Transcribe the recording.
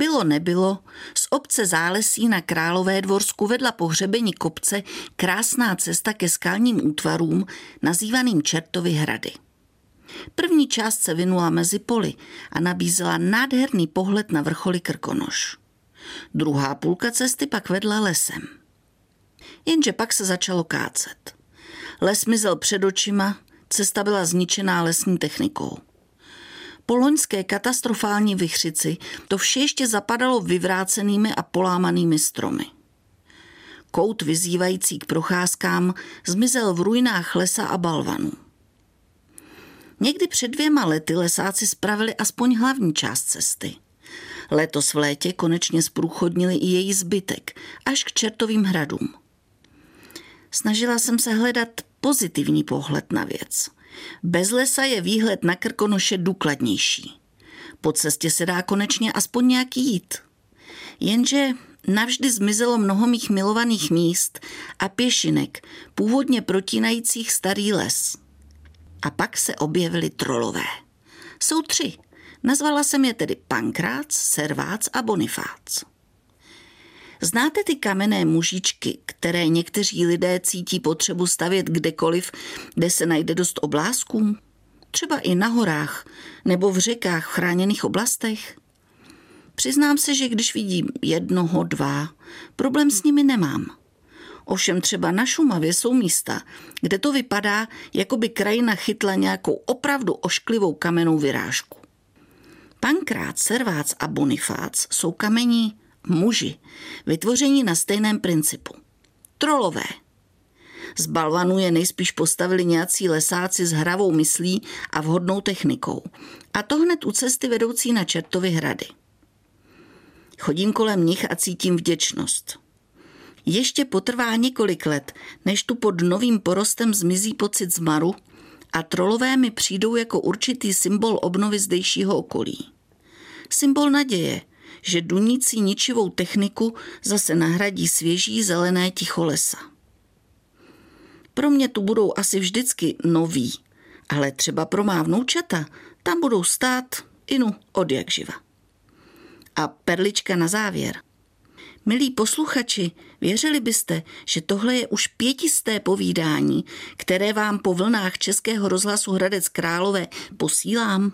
Bylo nebylo, z obce Zálesí na Králové dvorsku vedla po hřebení kopce krásná cesta ke skalním útvarům, nazývaným Čertovy hrady. První část se vinula mezi poli a nabízela nádherný pohled na vrcholy Krkonoš. Druhá půlka cesty pak vedla lesem. Jenže pak se začalo kácet. Les mizel před očima, cesta byla zničená lesní technikou. Po loňské katastrofální vychřici to vše ještě zapadalo vyvrácenými a polámanými stromy. Kout vyzývající k procházkám zmizel v ruinách lesa a balvanů. Někdy před dvěma lety lesáci spravili aspoň hlavní část cesty. Letos v létě konečně zprůchodnili i její zbytek, až k čertovým hradům. Snažila jsem se hledat pozitivní pohled na věc. Bez lesa je výhled na Krkonoše důkladnější. Po cestě se dá konečně aspoň nějaký jít. Jenže navždy zmizelo mnoho mých milovaných míst a pěšinek, původně protínajících starý les. A pak se objevily trolové. Jsou tři. Nazvala jsem je tedy Pankrác, Servác a Bonifác. Znáte ty kamenné mužičky, které někteří lidé cítí potřebu stavět kdekoliv, kde se najde dost oblázků? Třeba i na horách nebo v řekách v chráněných oblastech? Přiznám se, že když vidím jednoho, dva, problém s nimi nemám. Ovšem třeba na Šumavě jsou místa, kde to vypadá, jako by krajina chytla nějakou opravdu ošklivou kamennou vyrážku. Pankrát, Servác a Bonifác jsou kamení muži, vytvoření na stejném principu. Trolové. Z balvanu je nejspíš postavili nějací lesáci s hravou myslí a vhodnou technikou. A to hned u cesty vedoucí na Čertovy hrady. Chodím kolem nich a cítím vděčnost. Ještě potrvá několik let, než tu pod novým porostem zmizí pocit zmaru a trolové mi přijdou jako určitý symbol obnovy zdejšího okolí. Symbol naděje, že dunící ničivou techniku zase nahradí svěží zelené ticho lesa. Pro mě tu budou asi vždycky noví, ale třeba pro má vnoučata tam budou stát inu od jak živa. A perlička na závěr. Milí posluchači, věřili byste, že tohle je už pětisté povídání, které vám po vlnách Českého rozhlasu Hradec Králové posílám?